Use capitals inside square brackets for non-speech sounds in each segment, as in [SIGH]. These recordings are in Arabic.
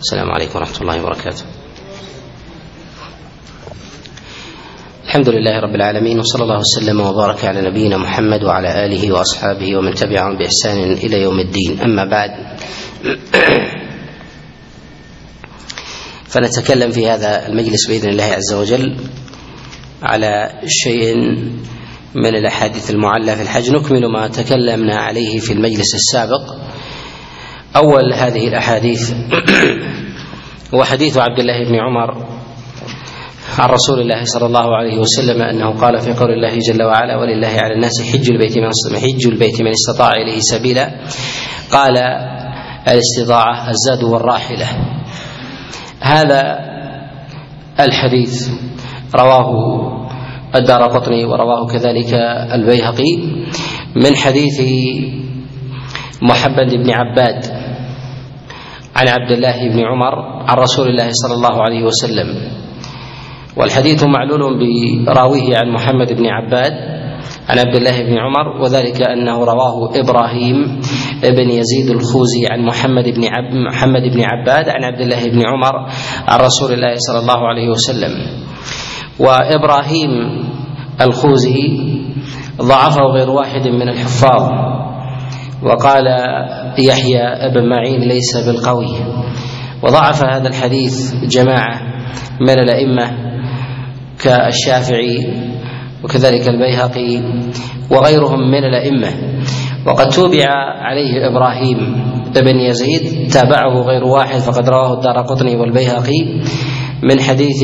السلام عليكم ورحمة الله وبركاته. الحمد لله رب العالمين وصلى الله وسلم وبارك على نبينا محمد وعلى آله وأصحابه ومن تبعهم بإحسان إلى يوم الدين. أما بعد فنتكلم في هذا المجلس بإذن الله عز وجل على شيء من الأحاديث المعلى في الحج. نكمل ما تكلمنا عليه في المجلس السابق. أول هذه الأحاديث. [CLEARS THROAT] هو حديث عبد الله بن عمر عن رسول الله صلى الله عليه وسلم أنه قال في قول الله جل وعلا ولله على الناس حج البيت من حج البيت من استطاع إليه سبيلا. قال الاستطاعة الزاد والراحلة. هذا الحديث رواه الدار قطني ورواه كذلك البيهقي من حديث محمد بن عباد عن عبد الله بن عمر عن رسول الله صلى الله عليه وسلم. والحديث معلول براويه عن محمد بن عباد عن عبد الله بن عمر وذلك أنه رواه إبراهيم بن يزيد الخوزي عن محمد بن عب محمد بن عباد عن عبد الله بن عمر عن رسول الله صلى الله عليه وسلم. وإبراهيم الخوزي ضعفه غير واحد من الحفاظ. وقال يحيى بن معين ليس بالقوي. وضعف هذا الحديث جماعة من الأئمة كالشافعي وكذلك البيهقي وغيرهم من الأئمة. وقد توبع عليه إبراهيم بن يزيد تابعه غير واحد فقد رواه الدار قطني والبيهقي من حديث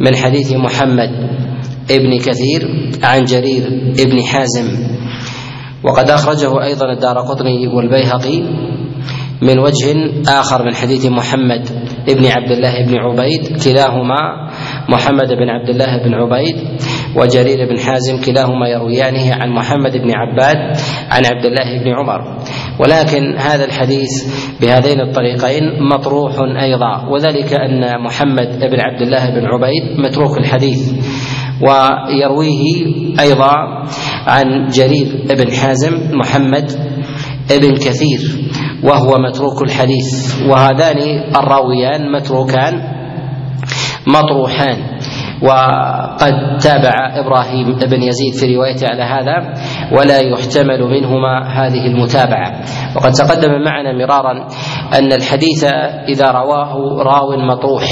من حديث محمد ابن كثير عن جرير ابن حازم وقد أخرجه أيضا الدار قطني والبيهقي من وجه آخر من حديث محمد ابن عبد الله بن عبيد كلاهما محمد بن عبد الله بن عبيد وجرير بن حازم كلاهما يرويانه عن محمد بن عباد عن عبد الله بن عمر. ولكن هذا الحديث بهذين الطريقين مطروح أيضا وذلك أن محمد بن عبد الله بن عبيد متروك الحديث. ويرويه أيضا عن جرير بن حازم محمد ابن كثير وهو متروك الحديث. وهذان الراويان متروكان مطروحان. وقد تابع إبراهيم بن يزيد في روايته على هذا ولا يحتمل منهما هذه المتابعة. وقد تقدم معنا مرارا أن الحديث إذا رواه راو مطروح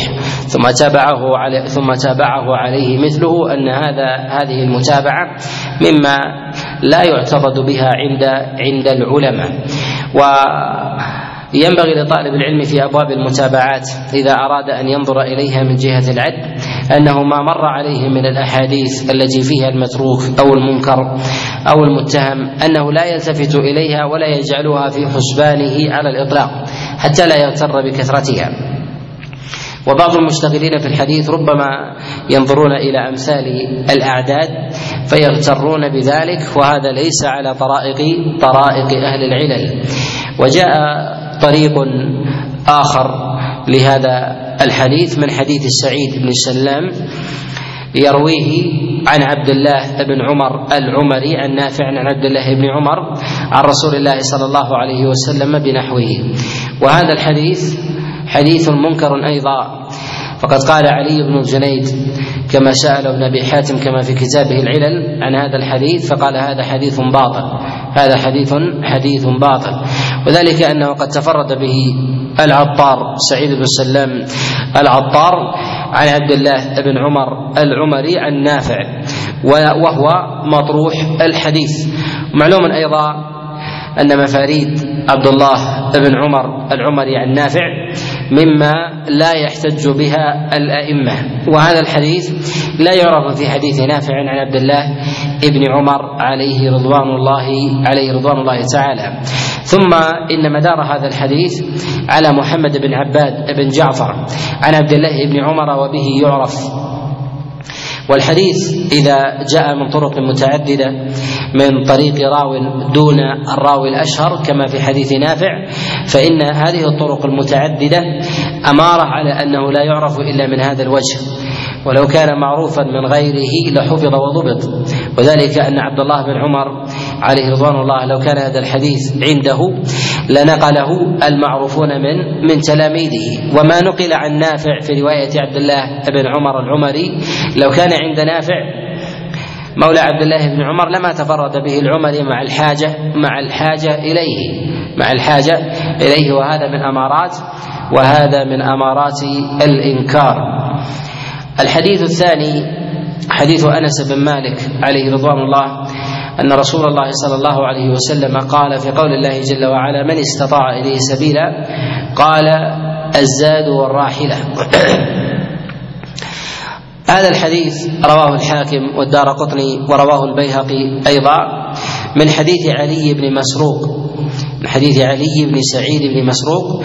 ثم تابعه على ثم تابعه عليه مثله أن هذا هذه المتابعة مما لا يعتقد بها عند عند العلماء. و ينبغي لطالب العلم في أبواب المتابعات إذا أراد أن ينظر إليها من جهة العد أنه ما مر عليه من الأحاديث التي فيها المتروك أو المنكر أو المتهم أنه لا يلتفت إليها ولا يجعلها في حسبانه على الإطلاق حتى لا يغتر بكثرتها. وبعض المشتغلين في الحديث ربما ينظرون إلى أمثال الأعداد فيغترون بذلك وهذا ليس على طرائق طرائق أهل العلل. وجاء طريق آخر لهذا الحديث من حديث سعيد بن سلام يرويه عن عبد الله بن عمر العمري عن نافع عن عبد الله بن عمر عن رسول الله صلى الله عليه وسلم بنحوه. وهذا الحديث حديث منكر أيضا. فقد قال علي بن الجنيد كما سأل ابن أبي حاتم كما في كتابه العلل عن هذا الحديث فقال هذا حديث باطل هذا حديث حديث باطل. وذلك أنه قد تفرد به العطار سعيد بن سلام العطار عن عبد الله بن عمر العمري عن نافع وهو مطروح الحديث. معلوم أيضا أن مفاريد عبد الله بن عمر العمري عن نافع مما لا يحتج بها الأئمة. وهذا الحديث لا يعرف في حديث نافع عن عبد الله ابن عمر عليه رضوان الله عليه رضوان الله تعالى. ثم إن مدار هذا الحديث على محمد بن عباد بن جعفر. عن عبد الله بن عمر وبه يعرف. والحديث إذا جاء من طرق متعددة من طريق راو دون الراوي الأشهر كما في حديث نافع فإن هذه الطرق المتعددة أمارة على أنه لا يعرف إلا من هذا الوجه. ولو كان معروفا من غيره لحفظ وضبط. وذلك أن عبد الله بن عمر عليه رضوان الله لو كان هذا الحديث عنده لنقله المعروفون من من تلاميذه. وما نقل عن نافع في رواية عبد الله بن عمر العمري لو كان عند نافع مولى عبد الله بن عمر لما تفرد به العمري مع الحاجة مع الحاجة إليه مع الحاجة إليه. وهذا من أمارات وهذا من أمارات الإنكار. الحديث الثاني حديث أنس بن مالك عليه رضوان الله أن رسول الله صلى الله عليه وسلم قال في قول الله جل وعلا من استطاع إليه سبيلا؟ قال الزاد والراحلة. [CLEARS THROAT] هذا الحديث رواه الحاكم والدار قطني ورواه البيهقي أيضا من حديث علي بن مسروق. من حديث علي بن سعيد بن مسروق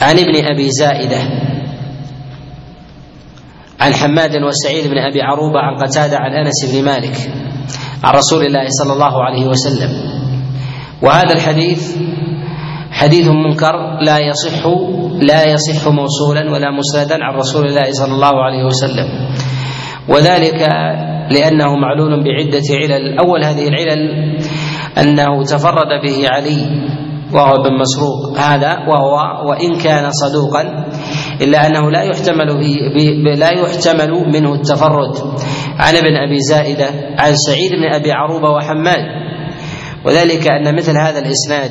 عن ابن أبي زائدة. عن حماد وسعيد بن أبي عروبة عن قتادة عن أنس بن مالك. عن رسول الله صلى الله عليه وسلم. وهذا الحديث حديث منكر لا يصح لا يصح موصولا ولا مسندا عن رسول الله صلى الله عليه وسلم. وذلك لأنه معلول بعدة علل. أول هذه العلل أنه تفرد به علي وهو ابن مسروق. هذا وهو وإن كان صدوقا إلا أنه لا يحتمل لا يحتمل منه التفرد. عن ابن أبي زائدة عن سعيد بن أبي عروبة وحماد. وذلك أن مثل هذا الإسناد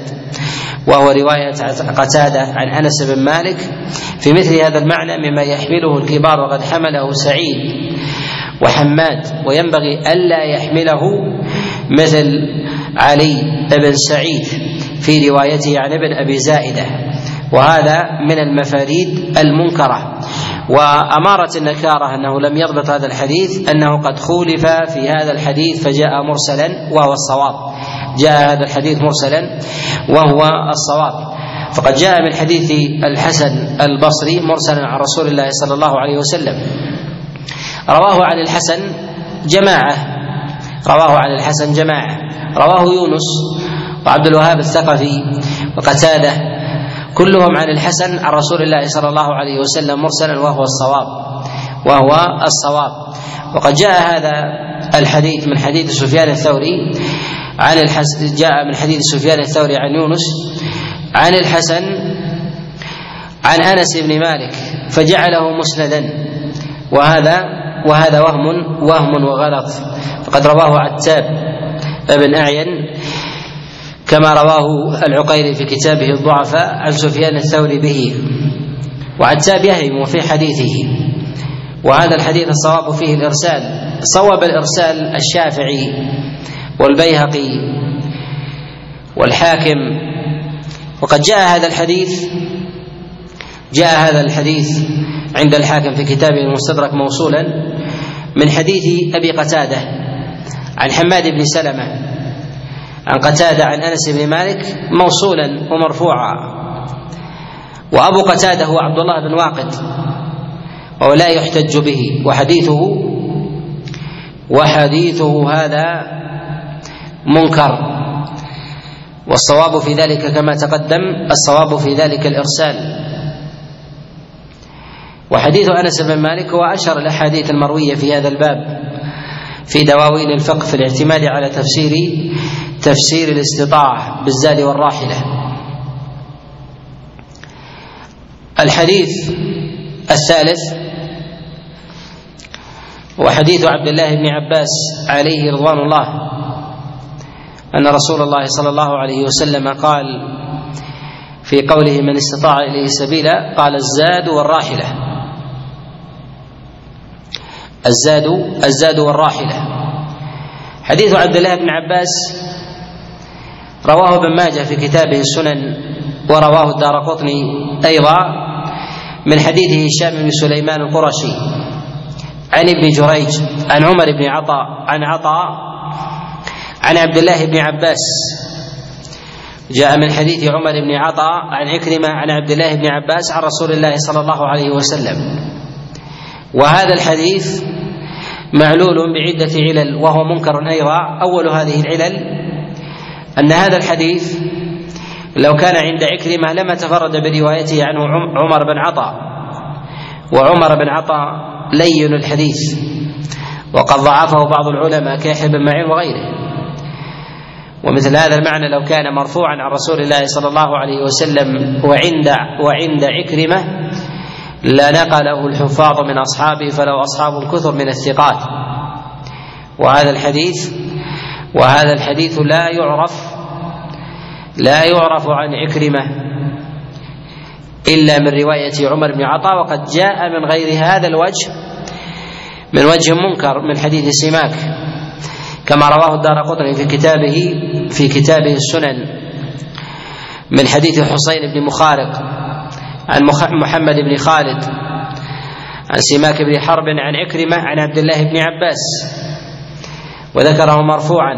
وهو رواية قتادة عن أنس بن مالك في مثل هذا المعنى مما يحمله الكبار وقد حمله سعيد وحماد. وينبغي ألا يحمله مثل علي بن سعيد. في روايته عن ابن أبي زائدة وهذا من المفاريد المنكرة. وأمارة النكارة أنه لم يضبط هذا الحديث أنه قد خولف في هذا الحديث فجاء مرسلا وهو الصواب. جاء هذا الحديث مرسلا وهو الصواب. فقد جاء من حديث الحسن البصري مرسلا عن رسول الله صلى الله عليه وسلم. رواه عن الحسن جماعة. رواه عن الحسن جماعة. رواه يونس. وعبد الوهاب الثقفي وقتاده كلهم عن الحسن عن رسول الله صلى الله عليه وسلم مرسلا وهو الصواب وهو الصواب. وقد جاء هذا الحديث من حديث سفيان الثوري عن الحسن جاء من حديث سفيان الثوري عن يونس عن الحسن عن أنس بن مالك فجعله مسندا. وهذا وهذا وهم وهم وغلط. فقد رواه عتاب بن أعين كما رواه العقيري في كتابه الضعفاء عن سفيان الثوري به وعتاب يهم في حديثه. وهذا الحديث الصواب فيه الإرسال صوب الإرسال الشافعي والبيهقي والحاكم. وقد جاء هذا الحديث جاء هذا الحديث عند الحاكم في كتابه المستدرك موصولا من حديث أبي قتادة عن حماد بن سلمة عن قتادة عن أنس بن مالك موصولا ومرفوعا. وأبو قتادة هو عبد الله بن واقد وهو لا يحتج به وحديثه وحديثه هذا منكر. والصواب في ذلك كما تقدم الصواب في ذلك الإرسال. وحديث أنس بن مالك هو أشهر الأحاديث المروية في هذا الباب في دواوين الفقه في الاعتماد على تفسير تفسير الاستطاعه بالزاد والراحلة. الحديث الثالث وحديث عبد الله بن عباس عليه رضوان الله أن رسول الله صلى الله عليه وسلم قال في قوله من استطاع إليه سبيلا قال الزاد والراحلة الزاد الزاد والراحلة. حديث عبد الله بن عباس رواه ابن ماجه في كتابه السنن ورواه الدار قطني أيضا من حديث هشام بن سليمان القرشي عن ابن جريج عن عمر بن عطاء عن عطاء عن عبد الله بن عباس. جاء من حديث عمر بن عطاء عن عكرمة عن عبد الله بن عباس عن رسول الله صلى الله عليه وسلم. وهذا الحديث معلول بعدة علل وهو منكر أيضا. أول هذه العلل أن هذا الحديث لو كان عند عكرمة لما تفرد بروايته عنه عمر بن عطاء. وعمر بن عطاء لين الحديث وقد ضعفه بعض العلماء كيحيى بن معين وغيره. ومثل هذا المعنى لو كان مرفوعا عن رسول الله صلى الله عليه وسلم وعند وعند عكرمة لنقله الحفاظ من أصحابه فلو أصحاب كثر من الثقات. وهذا الحديث وهذا الحديث لا يعرف لا يعرف عن عكرمة إلا من رواية عمر بن عطاء وقد جاء من غير هذا الوجه من وجه منكر من حديث سماك كما رواه الدار قطني في كتابه في كتابه السنن من حديث حسين بن مخارق عن محمد بن خالد عن سماك بن حرب عن عكرمة عن عبد الله بن عباس. وذكره مرفوعا.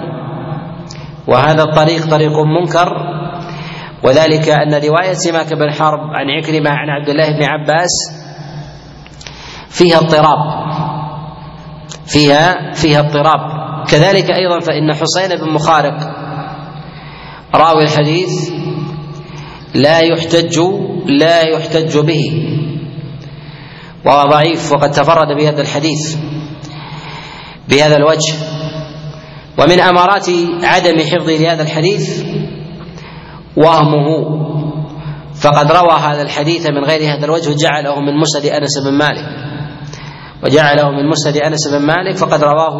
وهذا الطريق طريق منكر. وذلك أن رواية سماك بن حرب عن عكرمة عن عبد الله بن عباس فيها اضطراب. فيها فيها اضطراب. كذلك أيضا فإن حسين بن مخارق راوي الحديث لا يحتج لا يحتج به. وهو ضعيف وقد تفرد بهذا الحديث بهذا الوجه. ومن أمارات عدم حفظه لهذا الحديث وهمه. فقد روى هذا الحديث من غير هذا الوجه وجعله من مسند أنس بن مالك. وجعله من مسند أنس بن مالك فقد رواه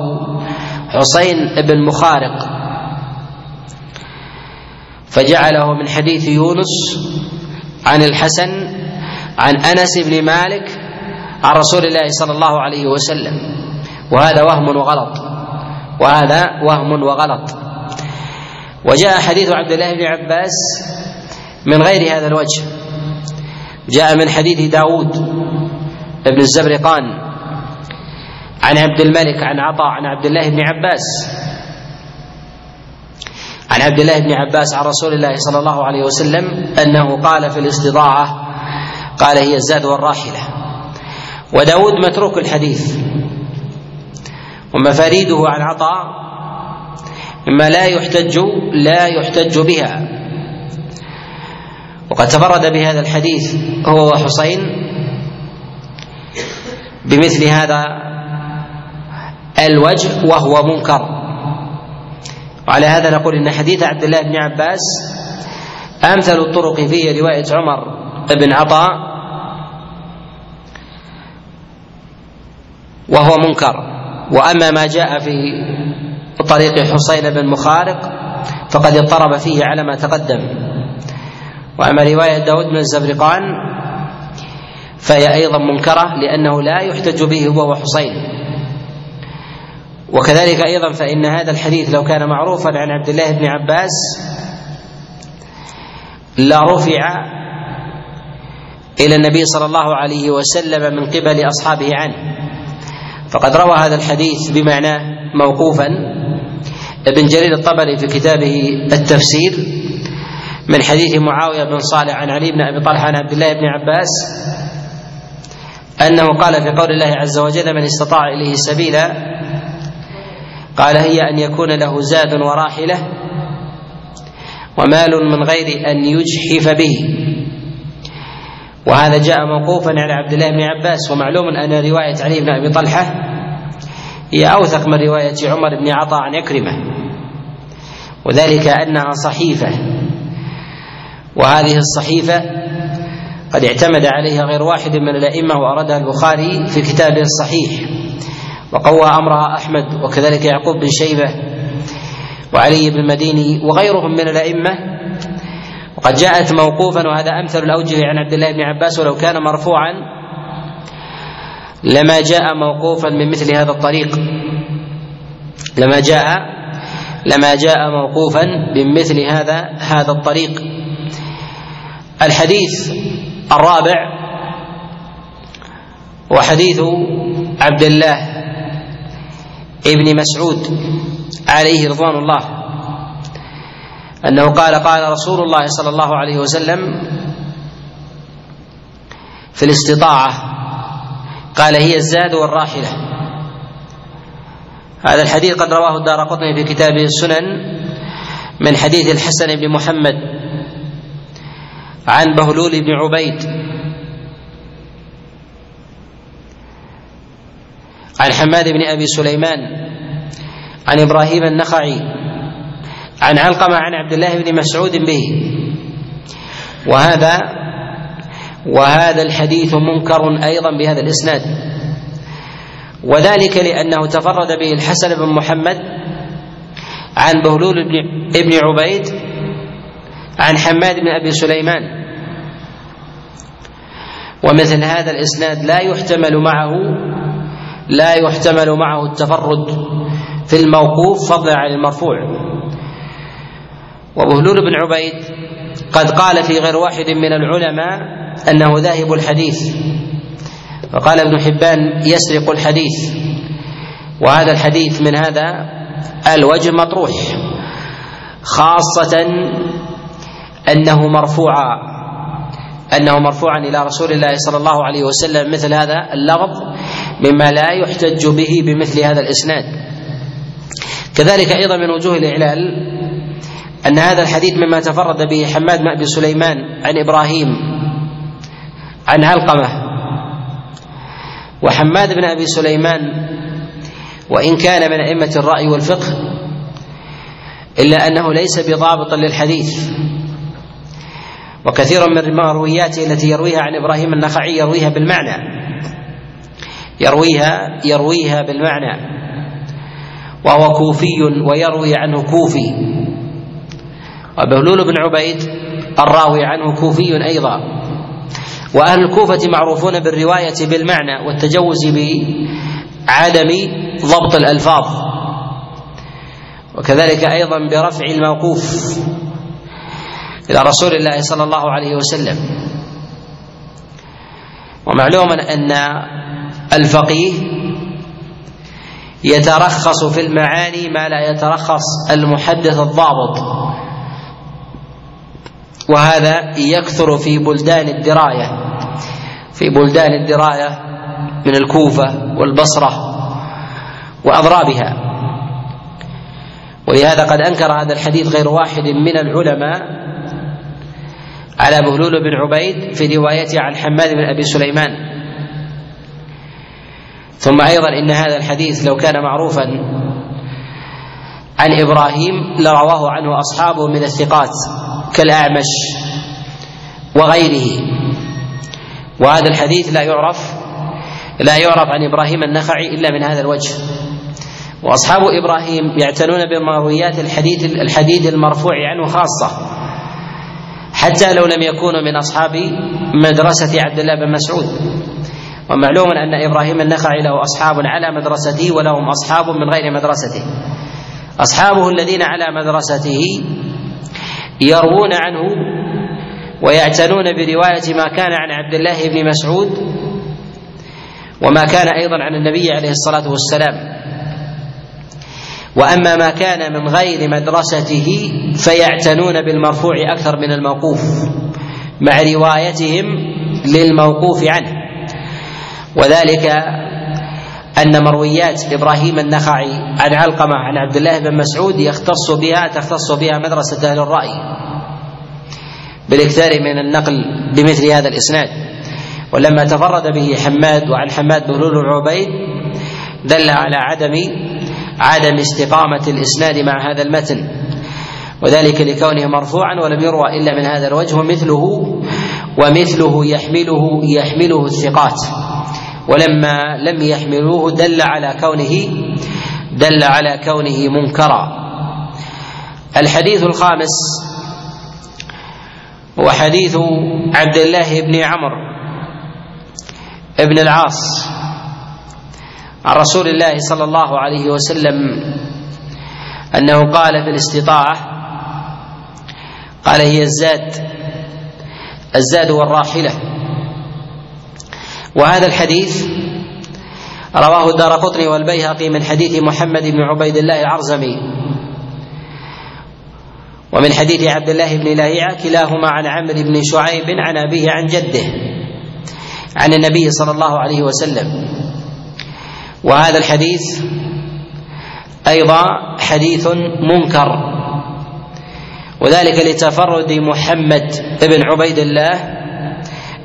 حسين بن مخارق. فجعله من حديث يونس عن الحسن عن أنس بن مالك عن رسول الله صلى الله عليه وسلم. وهذا وهم وغلط. وهذا وهم وغلط. وجاء حديث عبد الله بن عباس من غير هذا الوجه. جاء من حديث داود بن الزبرقان عن عبد الملك عن عطاء عن عبد الله بن عباس. عن عبد الله بن عباس عن رسول الله صلى الله عليه وسلم أنه قال في الاستضاعة قال هي الزاد والراحلة. وداود متروك الحديث. ومفاريده عن عطاء مما لا يحتج لا يحتج بها. وقد تفرد بهذا الحديث هو وحسين بمثل هذا الوجه وهو منكر. وعلى هذا نقول إن حديث عبد الله بن عباس أمثل الطرق فيه روايه عمر بن عطاء وهو منكر. وأما ما جاء في طريق حسين بن مخارق فقد اضطرب فيه على ما تقدم. وأما رواية داود بن الزبرقان فهي أيضا منكرة لأنه لا يحتج به هو وحسين وكذلك أيضا فإن هذا الحديث لو كان معروفا عن عبد الله بن عباس لرفع إلى النبي صلى الله عليه وسلم من قبل أصحابه عنه. فقد روى هذا الحديث بمعناه موقوفا. ابن جرير الطبري في كتابه التفسير من حديث معاوية بن صالح عن علي بن أبي طلحة عن عبد الله بن عباس أنه قال في قول الله عز وجل من استطاع إليه سبيلا قال هي أن يكون له زاد وراحلة ومال من غير أن يجحف به. وهذا جاء موقوفا على عبد الله بن عباس ومعلوم أن رواية علي بن أبي طلحة هي أوثق من رواية عمر بن عطاء عن عكرمه وذلك أنها صحيفة. وهذه الصحيفة قد اعتمد عليها غير واحد من الأئمة واردها البخاري في كتابه الصحيح وقوى أمرها أحمد وكذلك يعقوب بن شيبة وعلي بن المديني وغيرهم من الأئمة. وقد جاءت موقوفا وهذا أمثل الأوجه عن عبد الله بن عباس ولو كان مرفوعا لما جاء موقوفا من مثل هذا الطريق. لما جاء لما جاء موقوفا من مثل هذا هذا الطريق. الحديث الرابع وحديث عبد الله ابن مسعود عليه رضوان الله. أنه قال قال رسول الله صلى الله عليه وسلم في الاستطاعة قال هي الزاد والراحلة. هذا الحديث قد رواه الدار قطني في كتابه السنن من حديث الحسن بن محمد عن بهلول بن عبيد عن حماد بن أبي سليمان عن إبراهيم النخعي عن علقمة عن عبد الله بن مسعود به. وهذا وهذا الحديث منكر أيضا بهذا الإسناد. وذلك لأنه تفرد به الحسن بن محمد عن بهلول بن عبيد عن حماد بن أبي سليمان. ومثل هذا الإسناد لا يحتمل معه لا يحتمل معه التفرد في الموقوف فضلا عن المرفوع. وبهلول بن عبيد قد قال في غير واحد من العلماء أنه ذاهب الحديث. وقال ابن حبان يسرق الحديث. وهذا الحديث من هذا الوجه مطروح خاصة أنه مرفوعا أنه مرفوعا إلى رسول الله صلى الله عليه وسلم مثل هذا اللفظ مما لا يحتج به بمثل هذا الإسناد. كذلك أيضا من وجوه الإعلال أن هذا الحديث مما تفرد به حماد بن أبي سليمان عن إبراهيم عن علقمة وحماد بن أبي سليمان وإن كان من أئمة الرأي والفقه إلا أنه ليس بضابط للحديث وكثير من المرويات التي يرويها عن إبراهيم النخعي يرويها بالمعنى يرويها يرويها بالمعنى وهو كوفي ويروي عنه كوفي وبهلول بن عبيد الراوي عنه كوفي أيضا. وأهل الكوفة معروفون بالرواية بالمعنى والتجوز بعدم ضبط الألفاظ. وكذلك أيضا برفع الموقوف إلى رسول الله صلى الله عليه وسلم. ومعلوم أن الفقيه يترخص في المعاني ما لا يترخص المحدث الضابط. وهذا يكثر في بلدان الدراية في بلدان الدراية من الكوفة والبصرة واضرابها ولهذا قد أنكر هذا الحديث غير واحد من العلماء على بهلول بن عبيد في روايته عن حماد بن أبي سليمان. ثم أيضا إن هذا الحديث لو كان معروفا عن إبراهيم لرواه عنه أصحابه من الثقات. كالأعمش وغيره. وهذا الحديث لا يعرف لا يعرف عن إبراهيم النخعي إلا من هذا الوجه. وأصحاب إبراهيم يعتنون بمرويات الحديث الحديث المرفوع عنه خاصة. حتى لو لم يكونوا من أصحاب مدرسة عبد الله بن مسعود. ومعلوم أن إبراهيم النخعي له أصحاب على مدرسته ولهم أصحاب من غير مدرسته. أصحابه الذين على مدرسته يروون عنه ويعتنون برواية ما كان عن عبد الله بن مسعود وما كان أيضا عن النبي عليه الصلاة والسلام. وأما ما كان من غير مدرسته فيعتنون بالمرفوع أكثر من الموقوف مع روايتهم للموقوف عنه. وذلك أن مرويات إبراهيم النخعي عن علقمة عن عبد الله بن مسعود يختص بها تختص بها مدرسة أهل الرأي. بالإكثار من النقل بمثل هذا الإسناد. ولما تفرد به حماد وعن حماد بن بن عبيد دل على عدم عدم استقامة الإسناد مع هذا المتن. وذلك لكونه مرفوعا ولم يروى إلا من هذا الوجه ومثله ومثله يحمله يحمله الثقات. ولما لم يحملوه دل على كونه دل على كونه منكرا. الحديث الخامس هو حديث عبد الله بن عمرو بن العاص عن رسول الله صلى الله عليه وسلم أنه قال في الاستطاعه قال هي الزاد الزاد والراحلة. وهذا الحديث رواه الدار قطني والبيهقي من حديث محمد بن عبيد الله العرزمي. ومن حديث عبد الله بن لاهيعة كلاهما عن عمرو بن شعيب عن أبيه عن جده عن النبي صلى الله عليه وسلم. وهذا الحديث أيضا حديث منكر. وذلك لتفرد محمد بن عبيد الله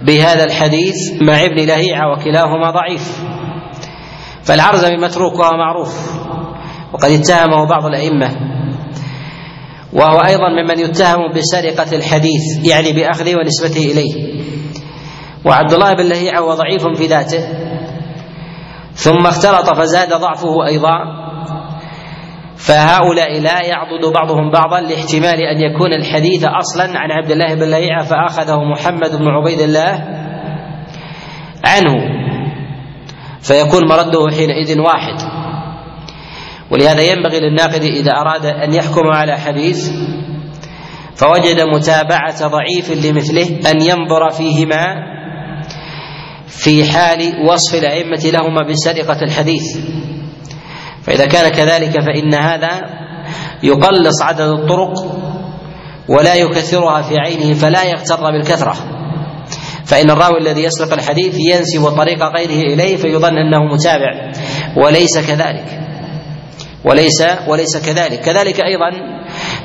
بهذا الحديث مع ابن لهيعة وكلاهما ضعيف. فالعرزمي متروك وهو معروف وقد اتهمه بعض الأئمة. وهو أيضا ممن يتهم بسرقة الحديث يعني بأخذه ونسبته إليه. وعبد الله بن لهيعة هو ضعيف في ذاته ثم اختلط فزاد ضعفه أيضا. فهؤلاء لا يعضد بعضهم بعضا لاحتمال أن يكون الحديث أصلا عن عبد الله بن لهيعه فأخذه محمد بن عبيد الله عنه. فيكون مرده حينئذ واحد. ولهذا ينبغي للناقد إذا أراد أن يحكم على حديث فوجد متابعة ضعيف لمثله أن ينظر فيهما في حال وصف الأئمة لهما بسرقة الحديث. فإذا كان كذلك فإن هذا يقلص عدد الطرق ولا يكثرها في عينه فلا يغتر بالكثرة. فإن الراوي الذي يسرق الحديث ينسب طريق غيره إليه فيظن أنه متابع. وليس كذلك. وليس وليس كذلك. كذلك أيضا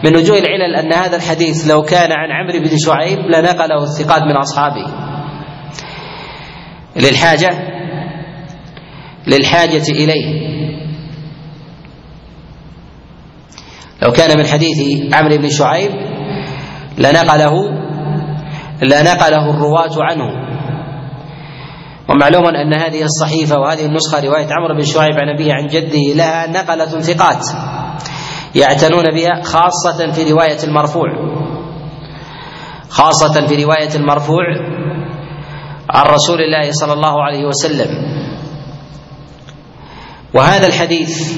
من وجوه العلل أن هذا الحديث لو كان عن عمرو بن شعيب لنقله الثقات من أصحابه. للحاجة للحاجة إليه. لو كان من حديث عمرو بن شعيب لنقله لنقله الرواة عنه. ومعلوم أن هذه الصحيفة وهذه النسخة رواية عمرو بن شعيب عن أبيه عن جده لها نقلة ثقات يعتنون بها خاصة في رواية المرفوع. خاصة في رواية المرفوع عن رسول الله صلى الله عليه وسلم. وهذا الحديث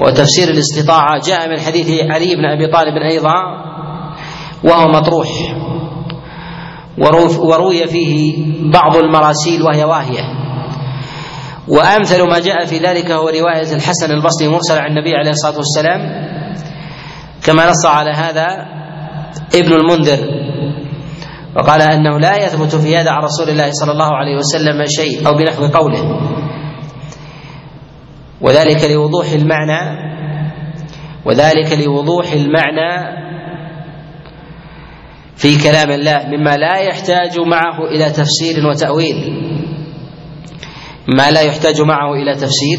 وتفسير الاستطاعة جاء من حديث علي بن أبي طالب أيضا وهو مطروح. وروي فيه بعض المراسيل وهي واهية. وأمثل ما جاء في ذلك هو رواية الحسن البصري مرسل عن النبي عليه الصلاة والسلام كما نص على هذا ابن المنذر. وقال أنه لا يثبت في هذا عن رسول الله صلى الله عليه وسلم شيء أو بنحو قوله. وذلك لوضوح المعنى وذلك لوضوح المعنى في كلام الله مما لا يحتاج معه إلى تفسير وتأويل. ما لا يحتاج معه إلى تفسير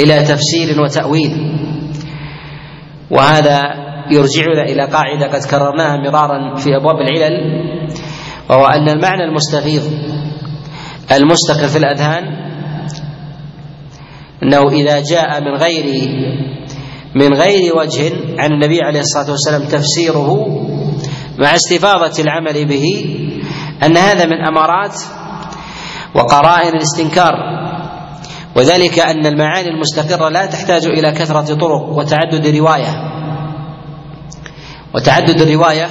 إلى تفسير وتأويل. وهذا يرجعنا إلى قاعدة قد كررناها مرارا في أبواب العلل وهو أن المعنى المستفيض المستقر في الأذهان أنه إذا جاء من غير من غير وجه عن النبي عليه الصلاة والسلام تفسيره مع استفاضة العمل به أن هذا من أمارات وقرائن الاستنكار. وذلك أن المعاني المستقرة لا تحتاج إلى كثرة طرق وتعدد رواية. وتعدد الرواية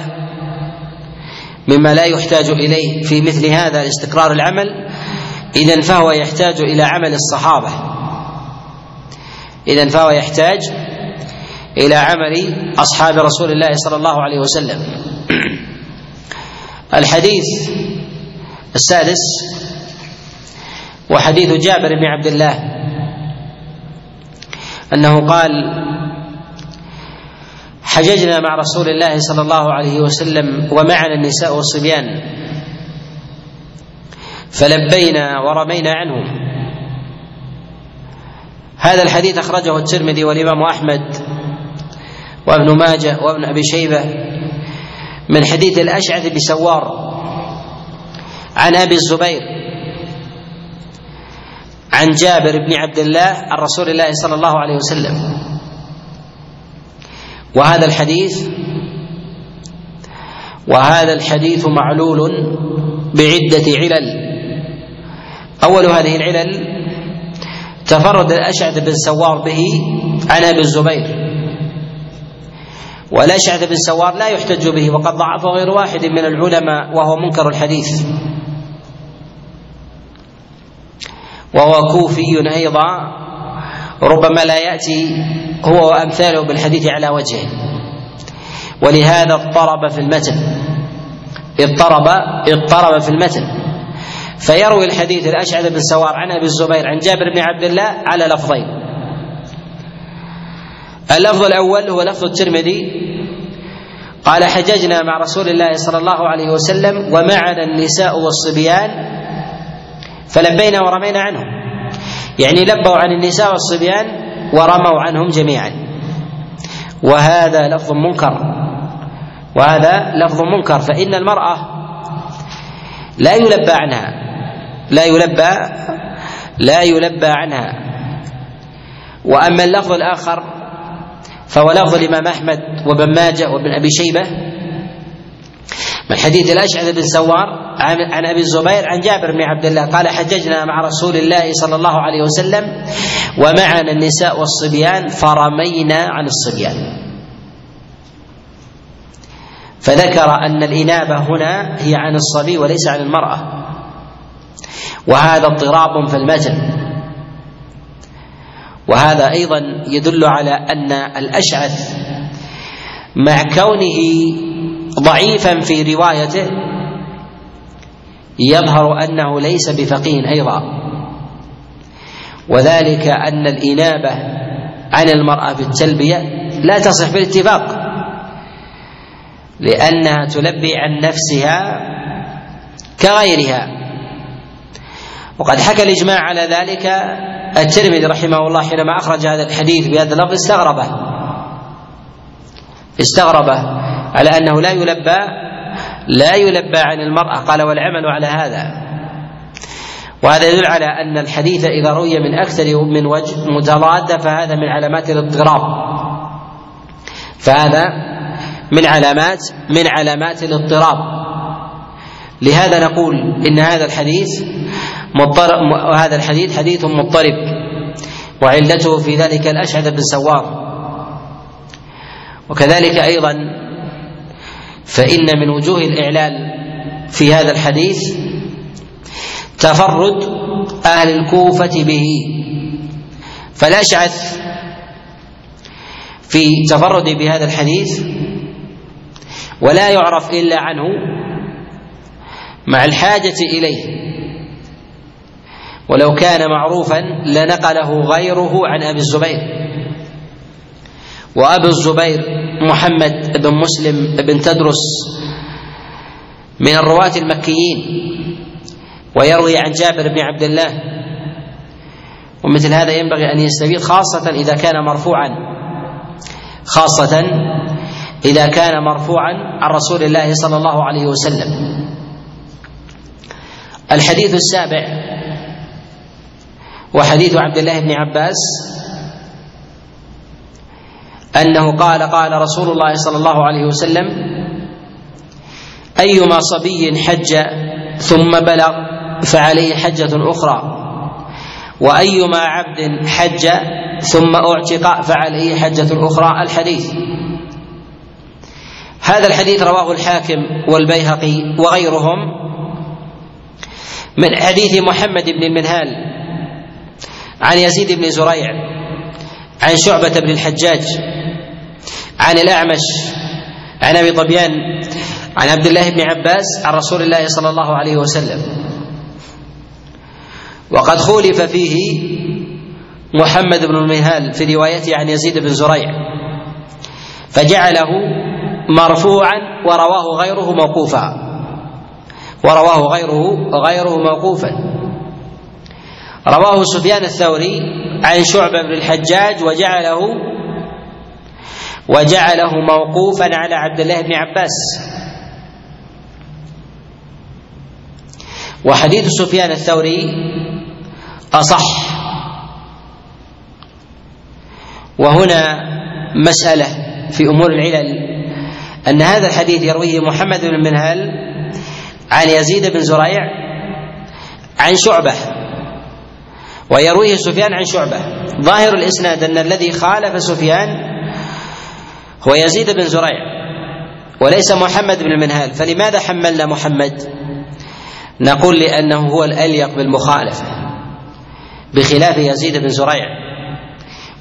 مما لا يحتاج إليه في مثل هذا لاستقرار العمل اذا فهو يحتاج إلى عمل الصحابة. إذا فهو يحتاج إلى عمل أصحاب رسول الله صلى الله عليه وسلم. [CLEARS THROAT] الحديث السادس وحديث جابر بن عبد الله أنه قال حججنا مع رسول الله صلى الله عليه وسلم ومعنا النساء والصبيان فلبينا ورمينا عنهم. هذا الحديث أخرجه الترمذي والإمام أحمد وابن ماجه وابن أبي شيبة من حديث الأشعث بسوار عن أبي الزبير عن جابر بن عبد الله عن رسول الله صلى الله عليه وسلم. وهذا الحديث وهذا الحديث معلول بعدة علل. أول هذه العلل تفرد الأشعث بن سوار به عن أبي الزبير والأشعث بن سوار لا يحتج به وقد ضعفه غير واحد من العلماء وهو منكر الحديث. وهو كوفي أيضا ربما لا يأتي هو وأمثاله بالحديث على وجهه. ولهذا اضطرب في المتن. اضطرب اضطرب في المتن. فيروي الحديث الأشعث بن سوار عن أبي الزبير عن جابر بن عبد الله على لفظين. اللفظ الأول هو لفظ الترمذي. قال حججنا مع رسول الله صلى الله عليه وسلم ومعنا النساء والصبيان فلبينا ورمينا عنهم. يعني لبوا عن النساء والصبيان ورموا عنهم جميعا. وهذا لفظ منكر. وهذا لفظ منكر. فإن المرأة لا يلبى عنها. لا يلبى لا يلبى عنها. وأما اللفظ الآخر فهو لفظ الإمام أحمد وابن ماجه وابن أبي شيبة. من حديث الأشعث بن سوار عن أبي الزبير عن جابر بن عبد الله قال حججنا مع رسول الله صلى الله عليه وسلم ومعنا النساء والصبيان فرمينا عن الصبيان. فذكر أن الإنابة هنا هي عن الصبي وليس عن المرأة. وهذا اضطراب في المتن. وهذا أيضا يدل على أن الأشعث مع كونه ضعيفا في روايته يظهر أنه ليس بفقيه أيضا. وذلك أن الإنابة عن المرأة في التلبيه لا تصح بالاتفاق لأنها تلبي عن نفسها كغيرها. وقد حكى الإجماع على ذلك الترمذي رحمه الله حينما أخرج هذا الحديث بهذا اللفظ استغربه. استغربه على أنه لا يلبى لا يلبى عن المرأة. قال والعمل على هذا. وهذا يدل على أن الحديث إذا روي من أكثر من وجه متضاد فهذا من علامات الاضطراب. فهذا من علامات من علامات الاضطراب. لهذا نقول إن هذا الحديث مضطرب وهذا الحديث حديث مضطرب وعلته في ذلك الأشعث بن سوار. وكذلك أيضا فإن من وجوه الإعلال في هذا الحديث تفرد أهل الكوفة به. فالأشعث في تفرد بهذا الحديث ولا يعرف إلا عنه مع الحاجة إليه. ولو كان معروفا لنقله غيره عن أبي الزبير. وأبو الزبير محمد بن مسلم بن تدرس من الرواة المكيين ويروي عن جابر بن عبد الله. ومثل هذا ينبغي أن يستفيد خاصة إذا كان مرفوعا خاصة إذا كان مرفوعا عن رسول الله صلى الله عليه وسلم. الحديث السابع وحديث عبد الله بن عباس أنه قال قال رسول الله صلى الله عليه وسلم أيما صبي حج ثم بلغ فعليه حجة أخرى وأيما عبد حج ثم اعتق فعليه حجة أخرى الحديث. هذا الحديث رواه الحاكم والبيهقي وغيرهم من حديث محمد بن المنهال عن يزيد بن زريع عن شعبة بن الحجاج عن الأعمش عن أبي طبيان عن عبد الله بن عباس عن رسول الله صلى الله عليه وسلم. وقد خولف فيه محمد بن المنهال في روايته عن يزيد بن زريع فجعله مرفوعا ورواه غيره موقوفا ورواه غيره غيره موقوفا. رواه سفيان الثوري عن شعبة بن الحجاج وجعله وجعله موقوفا على عبد الله بن عباس. وحديث سفيان الثوري أصح. وهنا مسألة في أمور العلل أن هذا الحديث يرويه محمد بن منهل عن يزيد بن زريع عن شعبة ويرويه سفيان عن شعبة. ظاهر الإسناد أن الذي خالف سفيان هو يزيد بن زريع وليس محمد بن المنهال. فلماذا حملنا محمد؟ نقول لأنه هو الأليق بالمخالفة بخلاف يزيد بن زريع.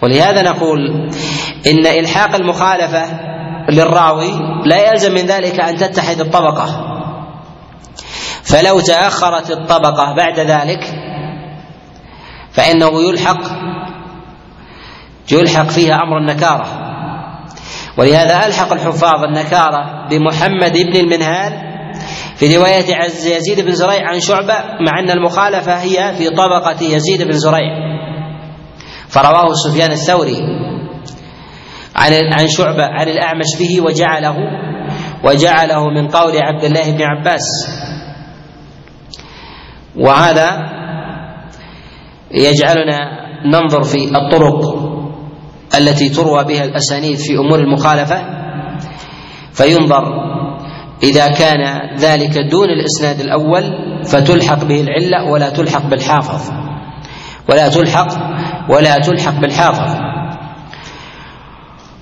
ولهذا نقول إن إلحاق المخالفة للراوي لا يلزم من ذلك أن تتحد الطبقة. فلو تأخرت الطبقة بعد ذلك فإنه يلحق يلحق فيها أمر النكارة. ولهذا ألحق الحفاظ النكارة بمحمد بن المنهال في رواية عز يزيد بن زريع عن شعبة مع أن المخالفة هي في طبقة يزيد بن زريع. فرواه سفيان الثوري عن عن شعبة عن الأعمش به وجعله وجعله من قول عبد الله بن عباس. وهذا يجعلنا ننظر في الطرق التي تروى بها الأسانيد في أمور المخالفة. فينظر إذا كان ذلك دون الإسناد الأول فتلحق به العلة ولا تلحق بالحافظ. ولا تلحق ولا تلحق بالحافظ.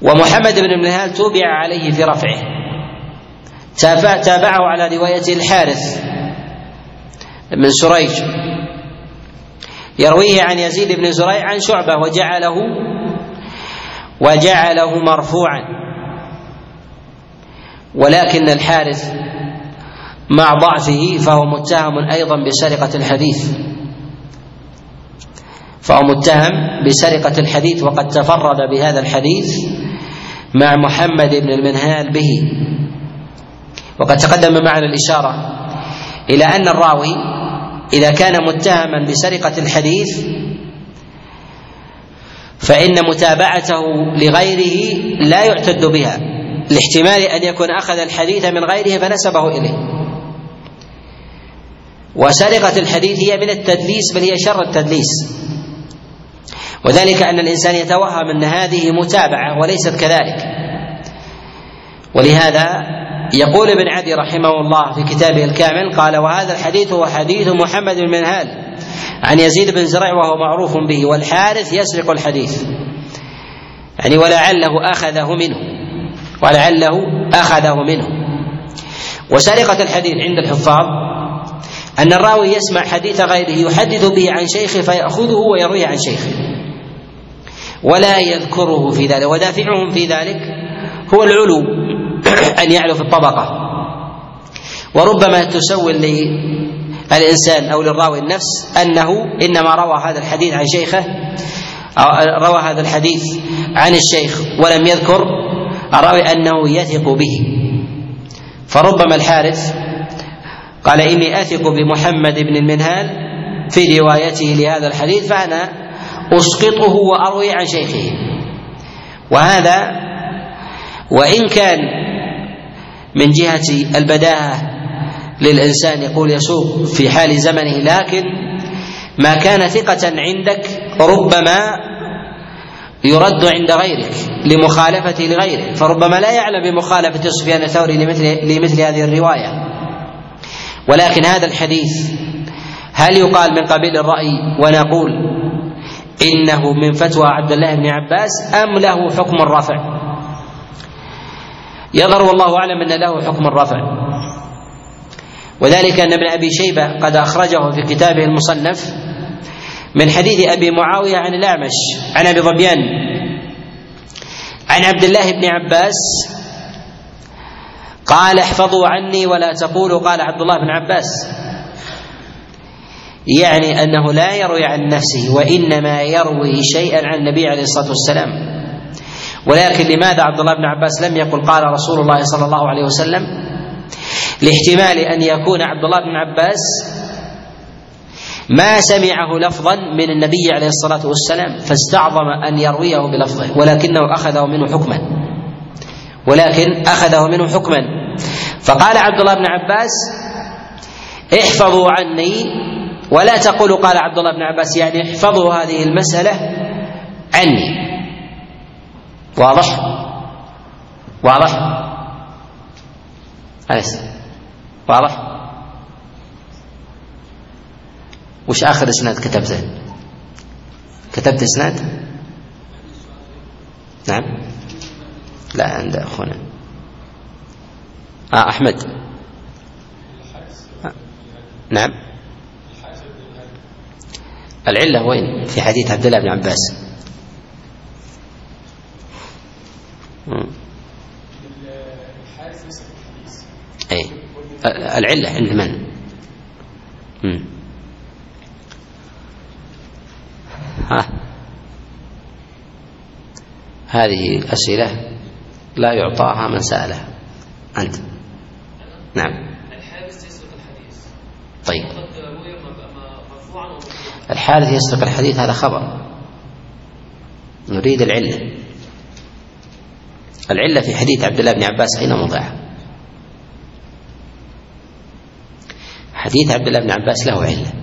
ومحمد بن المنهال توبع عليه في رفعه. تابعه على رواية الحارث بن سريج. يرويه عن يزيد بن زريع عن شعبة وجعله وجعله مرفوعا. ولكن الحارث مع ضعفه فهو متهم أيضا بسرقة الحديث. فهو متهم بسرقة الحديث وقد تفرد بهذا الحديث مع محمد بن المنهال به. وقد تقدم معنا الإشارة إلى أن الراوي إذا كان متهما بسرقة الحديث فإن متابعته لغيره لا يعتد بها لاحتمال أن يكون أخذ الحديث من غيره فنسبه إليه. وسرقة الحديث هي من التدليس بل هي شر التدليس. وذلك أن الإنسان يتوهم أن هذه متابعة وليست كذلك. ولهذا يقول ابن عدي رحمه الله في كتابه الكامل قال وهذا الحديث هو حديث محمد بن منهال عن يزيد بن زرع وهو معروف به والحارث يسرق الحديث. يعني ولعله أخذه منه ولعله أخذه منه. وسرقة الحديث عند الحفاظ أن الراوي يسمع حديث غيره يحدث به عن شيخه فيأخذه ويرويه عن شيخه. ولا يذكره في ذلك ودافعهم في ذلك هو العلو. أن يعلو في الطبقة. وربما تسول الإنسان أو للراوي النفس أنه إنما روى هذا الحديث عن شيخه روى هذا الحديث عن الشيخ ولم يذكر الراوي أنه يثق به. فربما الحارث قال إني أثق بمحمد بن المنهال في روايته لهذا الحديث فأنا أسقطه وأروي عن شيخه. وهذا وإن كان من جهة البداهة للإنسان يقول يسوق في حال زمنه لكن ما كان ثقة عندك ربما يرد عند غيرك لمخالفة لغيره فربما لا يعلم بمخالفة سفيان الثوري لمثل لمثل هذه الرواية. ولكن هذا الحديث هل يقال من قبيل الرأي ونقول إنه من فتوى عبد الله بن عباس أم له حكم الرفع يظهر والله أعلم أن له حكم الرفع وذلك أن ابن أبي شيبة قد أخرجه في كتابه المصنف من حديث أبي معاوية عن الأعمش عن أبي ظبيان عن عبد الله بن عباس قال احفظوا عني ولا تقولوا قال عبد الله بن عباس. يعني أنه لا يروي عن نفسه وإنما يروي شيئا عن النبي عليه الصلاة والسلام. ولكن لماذا عبد الله بن عباس لم يقل قال رسول الله صلى الله عليه وسلم؟ لاحتمال أن يكون عبد الله بن عباس ما سمعه لفظا من النبي عليه الصلاة والسلام فاستعظم أن يرويه بلفظه ولكنه أخذه منه حكما. ولكن أخذه منه حكما. فقال عبد الله بن عباس احفظوا عني ولا تقولوا قال عبد الله بن عباس يعني احفظوا هذه المسألة عني. واضح؟ واضح؟ أليس؟ واضح؟ وش آخر إسناد كتبته؟ كتبت إسناد؟ نعم. لا عند أخونا. آه أحمد. نعم. العلة وين؟ في حديث عبد الله بن عباس. أي العلة عند من؟ مم. ها. هذه أسئلة لا يعطاها من سألها أنت. نعم. الحارث يسرق الحديث. طيب. الحارث يسرق الحديث هذا خبر. نريد العلة. العلة في حديث عبد الله بن عباس أين موضعها؟ حديث عبد الله بن عباس له علة.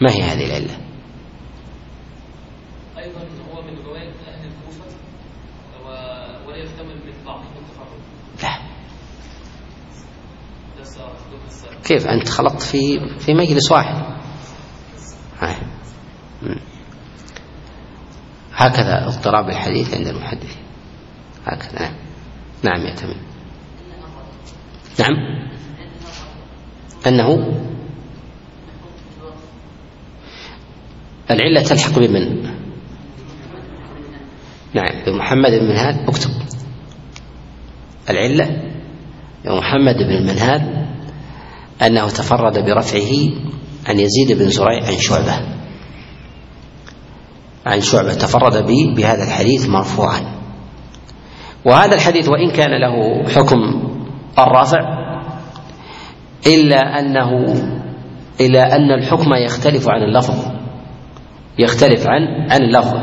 ما هي هذه العلة؟ أيضا هو من ولا يحتمل ضعف التفرد لا. كيف؟ أنت خلطت في في مجلس واحد. هكذا اضطراب الحديث عند المحدث هكذا. نعم نعم يا تميم. نعم. أنه العلة تلحق بمن؟ نعم بمحمد بن منهال اكتب. العلة بمحمد بن المنهال أنه تفرد برفعه عن يزيد بن زريع عن شعبة. عن شعبة. تفرد به بهذا الحديث مرفوعا. وهذا الحديث وإن كان له حكم الرفع إلا أنه إلا أن الحكم يختلف عن اللفظ يختلف عن عن اللفظ.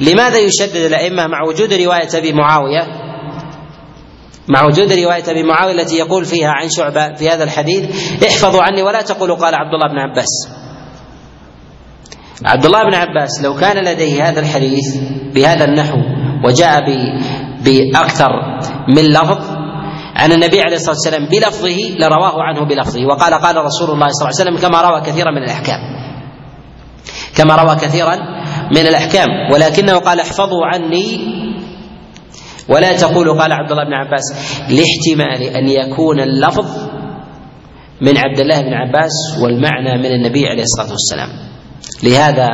لماذا يشدد الأئمة مع وجود رواية أبي معاوية؟ مع وجود رواية أبي معاوية التي يقول فيها عن شعبة في هذا الحديث احفظوا عني ولا تقولوا قال عبد الله بن عباس. عبد الله بن عباس لو كان لديه هذا الحديث بهذا النحو وجاء ب- بأكثر من لفظ عن النبي عليه الصلاة والسلام بلفظه لرواه عنه بلفظه. وقال قال رسول الله صلى الله عليه وسلم كما روى كثيرا من الأحكام. كما روى كثيرا من الأحكام. ولكنه قال احفظوا عني. ولا تقولوا قال عبد الله بن عباس لاحتمال أن يكون اللفظ من عبد الله بن عباس والمعنى من النبي عليه الصلاة والسلام. لهذا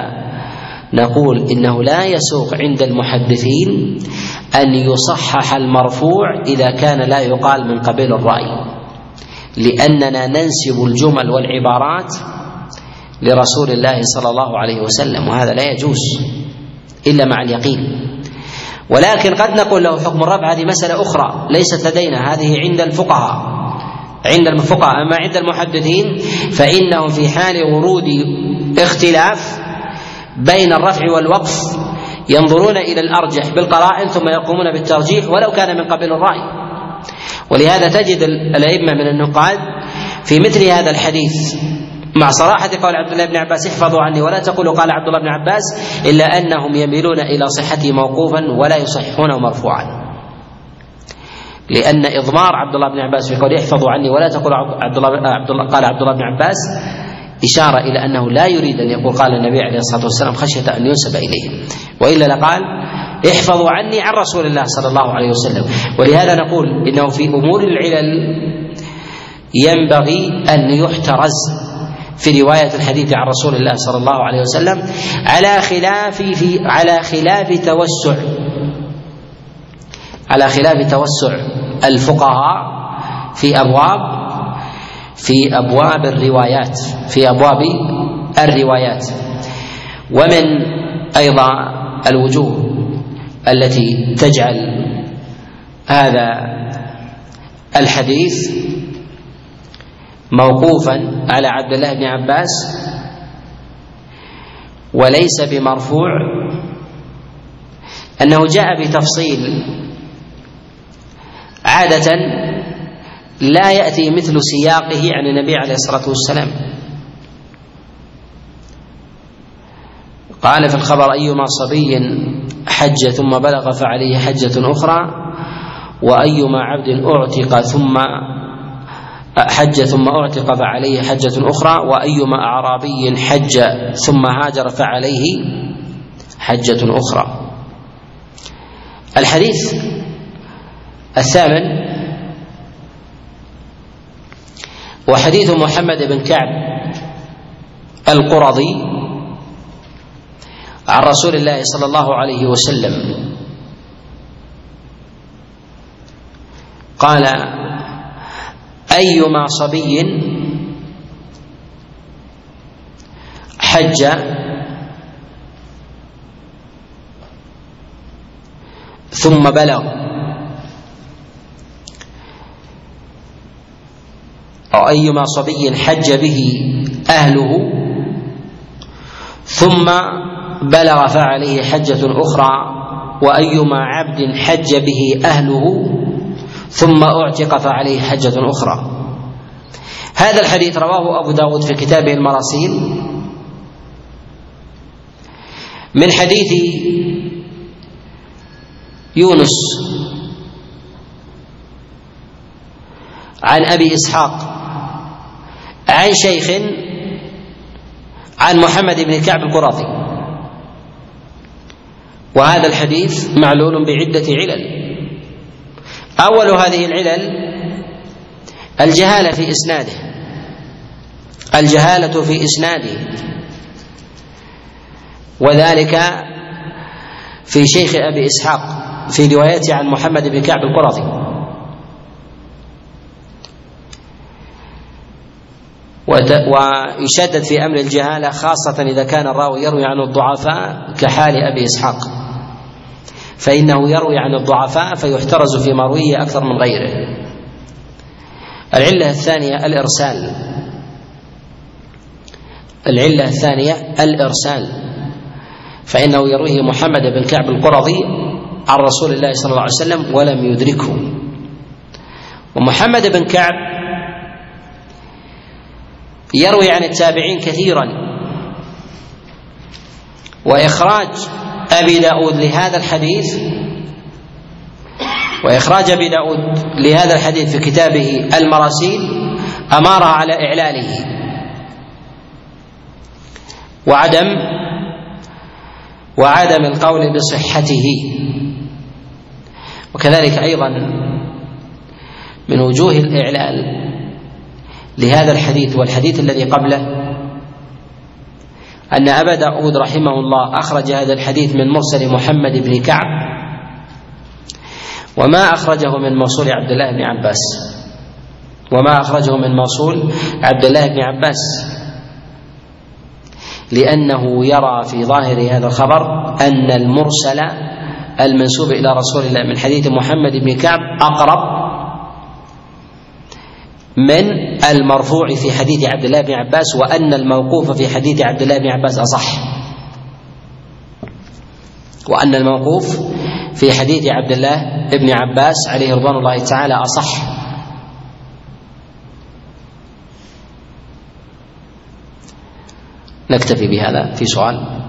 نقول إنه لا يسوق عند المحدثين أن يصحح المرفوع إذا كان لا يقال من قبيل الرأي. لأننا ننسب الجمل والعبارات لرسول الله صلى الله عليه وسلم وهذا لا يجوز إلا مع اليقين. ولكن قد نقول له حكم الرفع هذه مسألة أخرى ليست لدينا هذه عند الفقهاء. عند الفقهاء أما عند المحدثين فإنهم في حال ورود اختلاف بين الرفع والوقف ينظرون إلى الأرجح بالقرائن ثم يقومون بالترجيح ولو كان من قبيل الرأي. ولهذا تجد الأئمة من النقاد في مثل هذا الحديث. مع صراحة قول عبد الله بن عباس احفظوا عني ولا تقولوا قال عبد الله بن عباس إلا أنهم يميلون إلى صحته موقوفا ولا يصححونه مرفوعا. لأن إضمار عبد الله بن عباس في قول احفظوا عني ولا تقولوا عبد الله قال عبد الله بن عباس إشارة إلى أنه لا يريد أن يقول قال النبي عليه الصلاة والسلام خشية أن ينسب إليه. وإلا لقال احفظوا عني عن رسول الله صلى الله عليه وسلم. ولهذا نقول إنه في أمور العلل ينبغي أن يحترز. في رواية الحديث عن رسول الله صلى الله عليه وسلم على خلاف في على خلاف توسع. على خلاف توسع الفقهاء في أبواب في أبواب الروايات في أبواب الروايات. ومن أيضا الوجوه التي تجعل هذا الحديث موقوفا على عبد الله بن عباس وليس بمرفوع أنه جاء بتفصيل عادة لا يأتي مثل سياقه عن النبي عليه الصلاة والسلام. قال في الخبر أيما صبي حج ثم بلغ فعليه حجة أخرى وأيما عبد أعتق ثم حج ثم أعتق فعليه حجة أخرى وأيما أعرابي حج ثم هاجر فعليه حجة أخرى. الحديث الثامن وحديث محمد بن كعب القرظي عن رسول الله صلى الله عليه وسلم. قال أيما صبي حج ثم بلغ. أو أيما صبي حج به أهله ثم بلغ فعليه حجة أخرى وأيما عبد حج به أهله ثم أعتق فعليه حجة أخرى. هذا الحديث رواه أبو داود في كتابه المراسيل. من حديث يونس عن أبي إسحاق عن شيخ عن محمد بن كعب القراظي وهذا الحديث معلول بعدة علل. أول هذه العلل الجهالة في إسناده. الجهالة في إسناده. وذلك في شيخ أبي إسحاق في روايته عن محمد بن كعب القرظي ويشدد في أمر الجهالة خاصة إذا كان الراوي يروي عن الضعفاء كحال أبي إسحاق. فإنه يروي عن الضعفاء فيحترز في مرويه أكثر من غيره. العلة الثانية الإرسال. العلة الثانية الإرسال. فإنه يرويه محمد بن كعب القرظي عن رسول الله صلى الله عليه وسلم ولم يدركه. ومحمد بن كعب يروي عن التابعين كثيرا. وإخراج أبي داود لهذا الحديث وإخراج أبي داود لهذا الحديث في كتابه المراسيل أمار على إعلاله. وعدم وعدم القول بصحته. وكذلك أيضا من وجوه الإعلال. لهذا الحديث والحديث الذي قبله أن أبا داود رحمه الله أخرج هذا الحديث من مرسل محمد بن كعب وما أخرجه من موصول عبد الله بن عباس وما أخرجه من موصول عبد الله بن عباس لأنه يرى في ظاهر هذا الخبر أن المرسل المنسوب إلى رسول الله من حديث محمد بن كعب أقرب من المرفوع في حديث عبد الله بن عباس وأن الموقوف في حديث عبد الله بن عباس أصح. وأن الموقوف في حديث عبد الله بن عباس عليه رضوان الله تعالى أصح. نكتفي بهذا في سؤال.